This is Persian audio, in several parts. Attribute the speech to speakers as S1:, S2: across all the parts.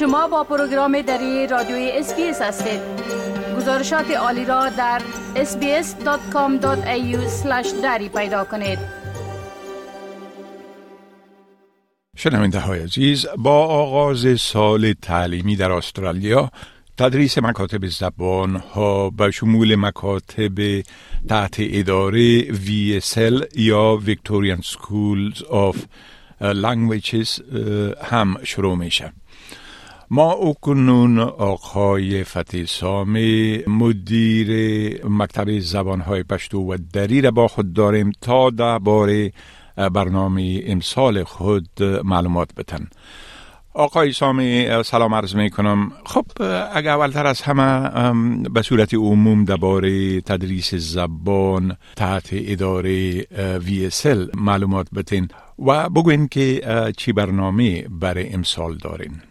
S1: شما با پروگرام دری رادیوی SBS هستید. گزارشات عالی را در sbs.com.au دری پیدا کنید.
S2: شنونده های عزیز با آغاز سال تعلیمی در استرالیا تدریس مکاتب زبان ها به شمول مکاتب تحت اداره VSL یا Victorian Schools of Languages هم شروع میشه. ما اکنون آقای فتح سامی مدیر مکتب زبانهای پشتو و دری را با خود داریم تا درباره برنامه امسال خود معلومات بتن. آقای سامی سلام عرض می کنم خب اگر اولتر از همه به صورت عموم درباره تدریس زبان تحت اداره VSL معلومات بتین و بگوین که چی برنامه برای امسال دارین.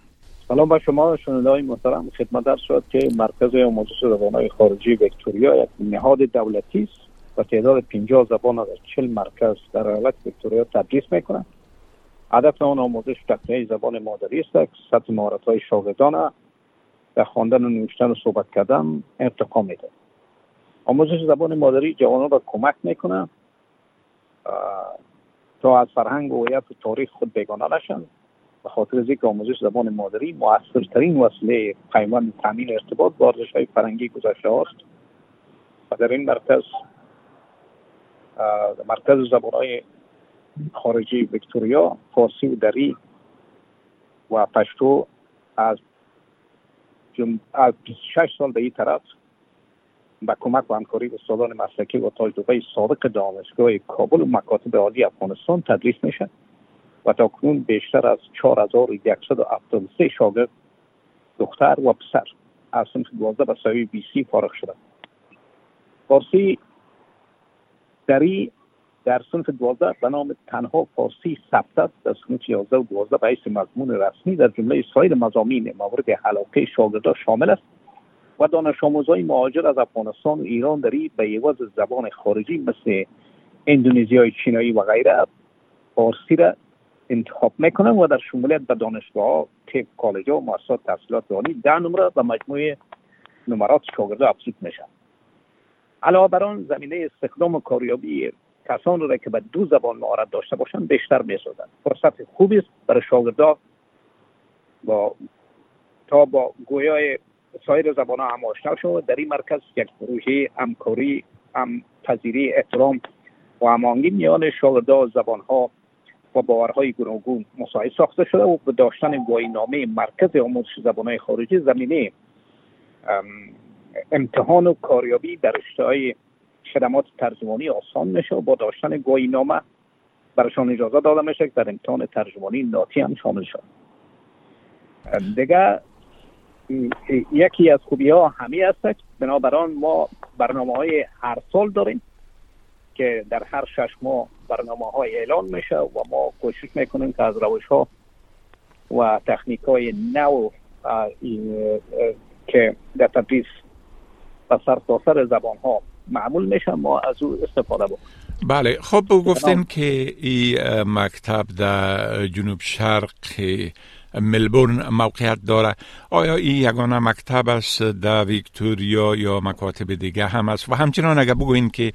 S3: سلام به شما شنونده های محترم. خدمت در شد که مرکز آموزش های خارجی ویکتوریا یک نهاد دولتی است و تعداد 50 زبان در 40 مرکز در ایالت ویکتوریا تدریس می‌کنند هدف آن آموزش تکنیک زبان مادری است که سطح مهارت های شاگردان در خواندن و نوشتن و صحبت کردن ارتقا میده آموزش زبان مادری جوانان را کمک می‌کنه تا از فرهنگ و هویت و تاریخ خود بیگانه نشن به خاطر ذکر آموزش زبان مادری موثرترین وسیله پیوند تامین ارتباط با ارزش های فرنگی گذشته است و در این مرکز مرکز زبان های خارجی ویکتوریا فارسی و دری و پشتو از جم... از 26 سال به این طرف با کمک و همکاری استادان مسلکی و تجربه سابق دانشگاه کابل و مکاتب عالی افغانستان تدریس میشه و تا کنون بیشتر از 4173 شاگرد دختر و پسر از صنف 12 به سوی بی سی فارغ شده فارسی دری در صنف 12 به نام تنها فارسی ثبت است. در صنف 11 و 12 به حیث مضمون رسمی در جمله سایر مضامین مورد علاقه شاگردان شامل است و دانش آموزهای مهاجر از افغانستان و ایران دری به عوض زبان خارجی مثل اندونزیای چینایی و غیره فارسی را انتخاب می‌کنن و در شمولیت به دانشگاه تیپ کالج و مؤسسات تحصیلات عالی ده نمره به مجموعه نمرات شاگرده افزود میشن علاوه بر آن زمینه استخدام و کاریابی کسان را که به دو زبان مهارت داشته باشند بیشتر می‌سازند فرصت خوبی است برای شاگردان با تا با گویای سایر زبان ها هم آشنا شد در این مرکز یک پروژه همکاری هم پذیری احترام و هماهنگی میان شاگردان زبان ها و باورهای گوناگون مساعد ساخته شده و به داشتن نامه مرکز آموزش زبانهای خارجی زمینه امتحان و کاریابی در اشتهای خدمات ترجمانی آسان میشه و با داشتن نامه برشان اجازه داده میشه که در امتحان ترجمانی ناتی هم شامل شد دیگه یکی از خوبی ها همی است بنابران ما برنامه های هر سال داریم که در هر شش ماه برنامه های اعلان میشه و ما کوشش می‌کنیم که از روش ها و تکنیک های نو که در تدریس و سر زبان ها معمول میشه ما از او استفاده بکنیم.
S2: بله خب گفتین که این مکتب در جنوب شرق ملبورن موقعیت داره. آیا این یگانه مکتب است در ویکتوریا یا مکاتب دیگه هم است؟ و همچنان اگر بگوین که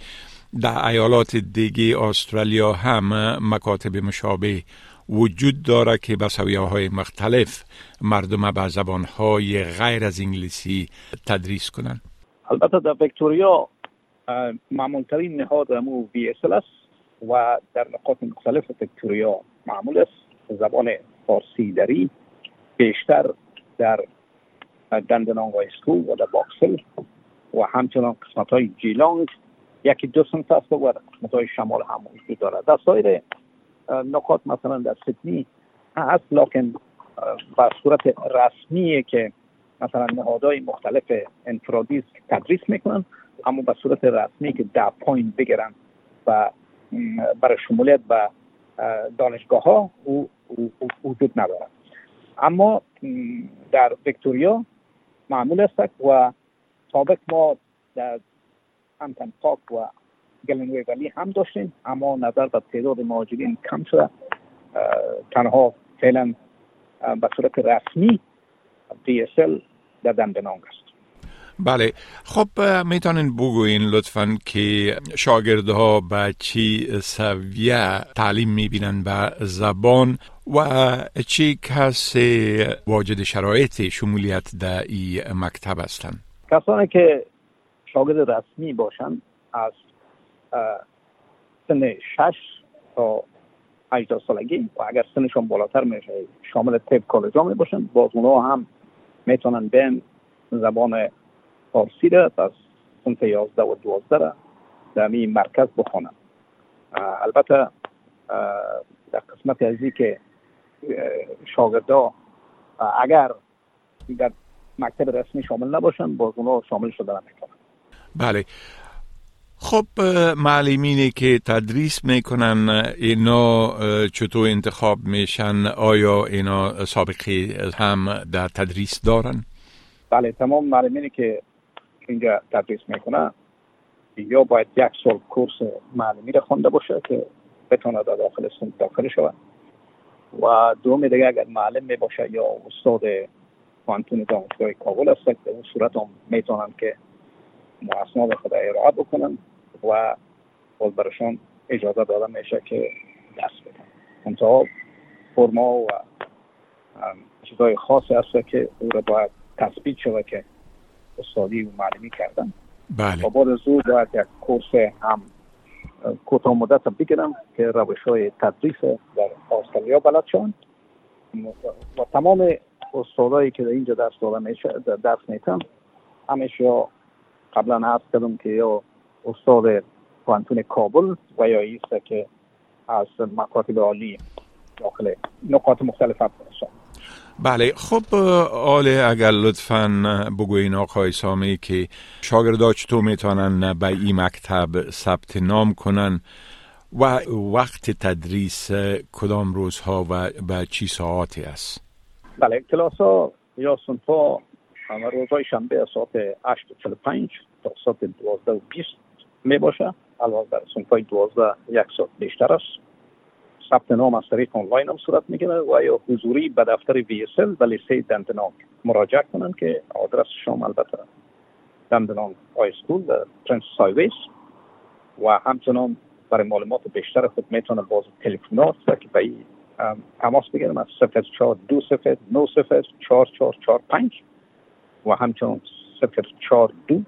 S2: در ایالات دیگه استرالیا هم مکاتب مشابه وجود داره که به سویه های مختلف مردم به زبان های غیر از انگلیسی تدریس کنند.
S3: البته در ویکتوریا معمولترین نهاد همو VSL است و در نقاط مختلف ویکتوریا معمول است. زبان فارسی دری بیشتر در دندنانگ High School و در Box Hill و همچنان قسمت های Geelong یکی دو سنف است و قسمت شمال هم وجود دارد. در سایر نقاط مثلا در سیدنی هست لکن به صورت رسمیه که مثلا نهادهای مختلف انفرادی تدریس می‌کنن اما به صورت رسمی که ده point بگیرن و برای شمولیت به دانشگاه ها او وجود ندارد. اما در ویکتوریا معمول است و سابق ما در Hampton Park و Glen Waverley هم داشتیم اما نظر به تعداد مهاجرین کم شده. تنها فعلا به صورت رسمی DSL در دندنانگ است.
S2: بله. خب می‌تونین بگوین لطفا که شاگردها به چی سویه تعلیم می‌بینن به زبان و چی کسی واجد شرایط شمولیت در این مکتب هستند
S3: کسانی که شاگرد رسمی باشند از سن شش تا 18 سالگی و اگر سنشون بالاتر میشه شامل طب کالج می باشن باز اونها هم می‌تونن بین زبان فارسی را از سنف 11 و 12 را در می مرکز بخونن. البته در قسمت ازی که شاگردا اگر در مکتب رسمی شامل نباشن باز اونها شامل شده می‌کنن
S2: بله. خب معلمینی که تدریس می‌کنن اینا چطور انتخاب میشن؟ آیا اینا سابقه هم در تدریس دارن؟
S3: بله تمام معلمینی که اینجا تدریس می‌کنن یا باید یک سال کورس معلمی را خونده باشه که بتونه در داخل سنت داخل شود. و دوم دیگه اگر معلم می باشه یا استاد پانتون دانشگاه کابل است به اون صورت هم می‌تونن که اسناد خود ارائه بکنن و باز برشان اجازه داده میشه که دست بدن منتها فرما و چیزهای خاصی هست که او را باید تثبیت شود که استادی و معلمی کردن
S2: بله.
S3: و بعد از او باید یک کورس هم کوتاه مدت بگیرم که روش های تدریس در استرالیا بلد شوند و تمام استادایی که در اینجا درس داده میشه درس میتن همیشه قبلا عرض کردم که یا استاد پانتون کابل و یا ایست که از مکاتب عالی داخل نقاط مختلف افغانستان
S2: بله خب آله اگر لطفا بگوین آقای سامی که شاگردا چطور می‌تونن به این مکتب ثبت نام کنن و وقت تدریس کدام روزها و به چی ساعتی است؟
S3: بله کلاس ها یا سنفا همه روزای شنبه ساعت 8:45 تا ساعت 12:20 می باشه. البته در سنفای 12 یک ساعت بیشتر است. ثبت نام از طریق آنلاین هم صورت می‌گیره و یا حضوری به دفتر VSL و لیسه دندنانگ مراجعه کنن که آدرس آدرسشان البته دندنانگ High School در Princes Highway و همچنان برای معلومات بیشتر خود می‌تونه باز تلفنات و که به تماس بگیرم از 04 دو 09 44 45 و همچنان صفر چهار دو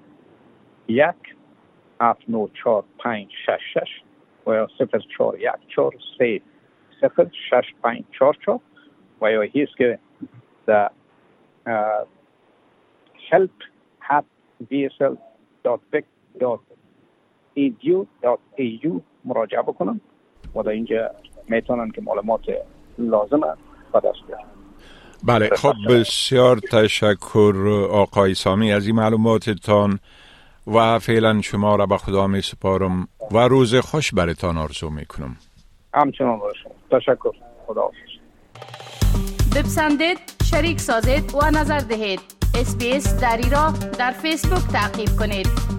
S3: یک هفت نو چهار پنج شش شش و یا صفر چهار یک چهار سه صفر شش پنج چهار چهار و یا هیست که در help at vsl.vic.edu.au مراجعه بکنم و در اینجا می‌تونن که معلومات لازمه به دست بیارن.
S2: بله خب بسیار تشکر آقای سامی از این معلوماتتان و فعلا شما را به خدا می سپارم و روز خوش برتان آرزو می کنم.
S3: همچنان شما تشکر. خدا حافظ.
S1: بپسندید شریک سازید و نظر دهید. اسپیس دری را در فیسبوک تعقیب کنید.